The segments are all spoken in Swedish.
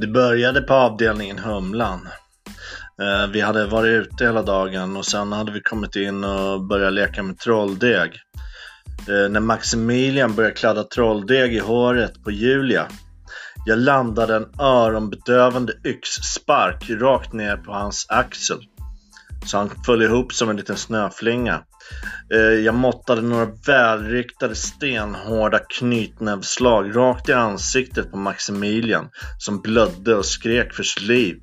Det började på avdelningen Humlan. Eh, vi hade varit ute hela dagen och sen hade vi kommit in och börjat leka med trolldeg. Eh, när Maximilian började kladda trolldeg i håret på Julia. Jag landade en öronbedövande yxspark rakt ner på hans axel. Så han föll ihop som en liten snöflinga. Eh, jag måttade några välriktade stenhårda knytnävsslag rakt i ansiktet på Maximilian som blödde och skrek för sitt liv.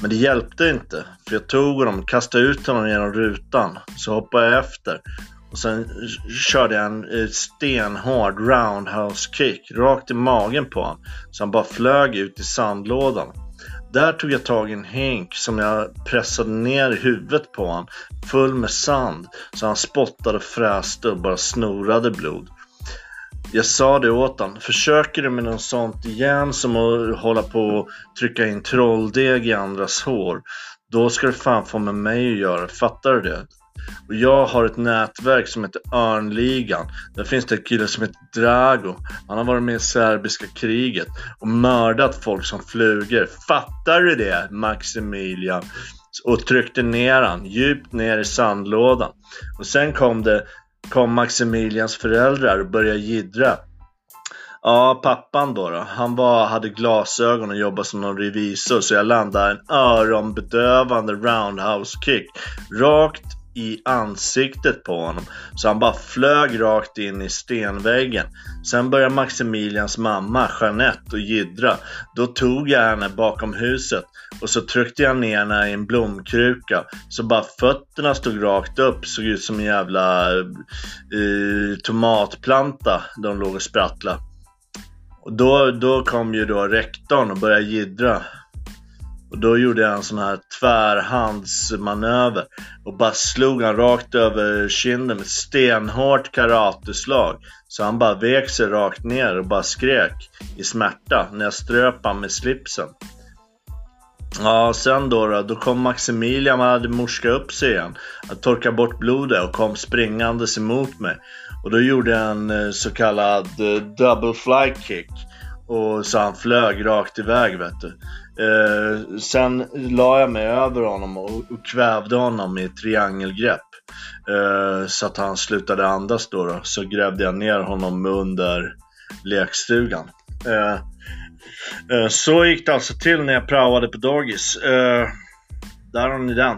Men det hjälpte inte, för jag tog honom kastade ut honom genom rutan. Så hoppade jag efter och sen körde jag en stenhård roundhouse kick rakt i magen på honom. Så han bara flög ut i sandlådan. Där tog jag tag i en hink som jag pressade ner i huvudet på honom, full med sand, så han spottade och fräste och bara snorade blod. Jag sa det åt honom, försöker du med något sånt igen som att hålla på och trycka in trolldeg i andras hår, då ska du fan få med mig att göra, fattar du det? Och jag har ett nätverk som heter Örnligan. Där finns det en kille som heter Drago. Han har varit med i serbiska kriget och mördat folk som flugor. Fattar du det Maximilian? Och tryckte ner han djupt ner i sandlådan. Och sen kom det kom Maximilians föräldrar och började gidra. Ja, pappan då, då. Han var, hade glasögon och jobbade som någon revisor så jag landade en öronbedövande roundhouse kick rakt i ansiktet på honom så han bara flög rakt in i stenväggen. Sen började Maximilians mamma, Jeanette, och jiddra. Då tog jag henne bakom huset och så tryckte jag ner henne i en blomkruka så bara fötterna stod rakt upp, såg ut som en jävla uh, tomatplanta de låg och sprattlade. Och då, då kom ju då rektorn och började jiddra och då gjorde jag en sån här tvärhandsmanöver och bara slog han rakt över kinden med stenhårt karateslag. Så han bara vek sig rakt ner och bara skrek i smärta när jag ströp han med slipsen. Ja, sen då, då, då kom Maximilian, han hade morskat upp sig igen. Han torkade bort blodet och kom springandes emot mig. Och då gjorde jag en eh, så kallad eh, double fly kick. Och så han flög rakt iväg vet du. Eh, sen la jag mig över honom och, och kvävde honom i ett triangelgrepp. Eh, så att han slutade andas då, då. Så grävde jag ner honom under lekstugan. Eh, eh så gick det alltså till när jag praoade på dagis. Eh, där har ni den.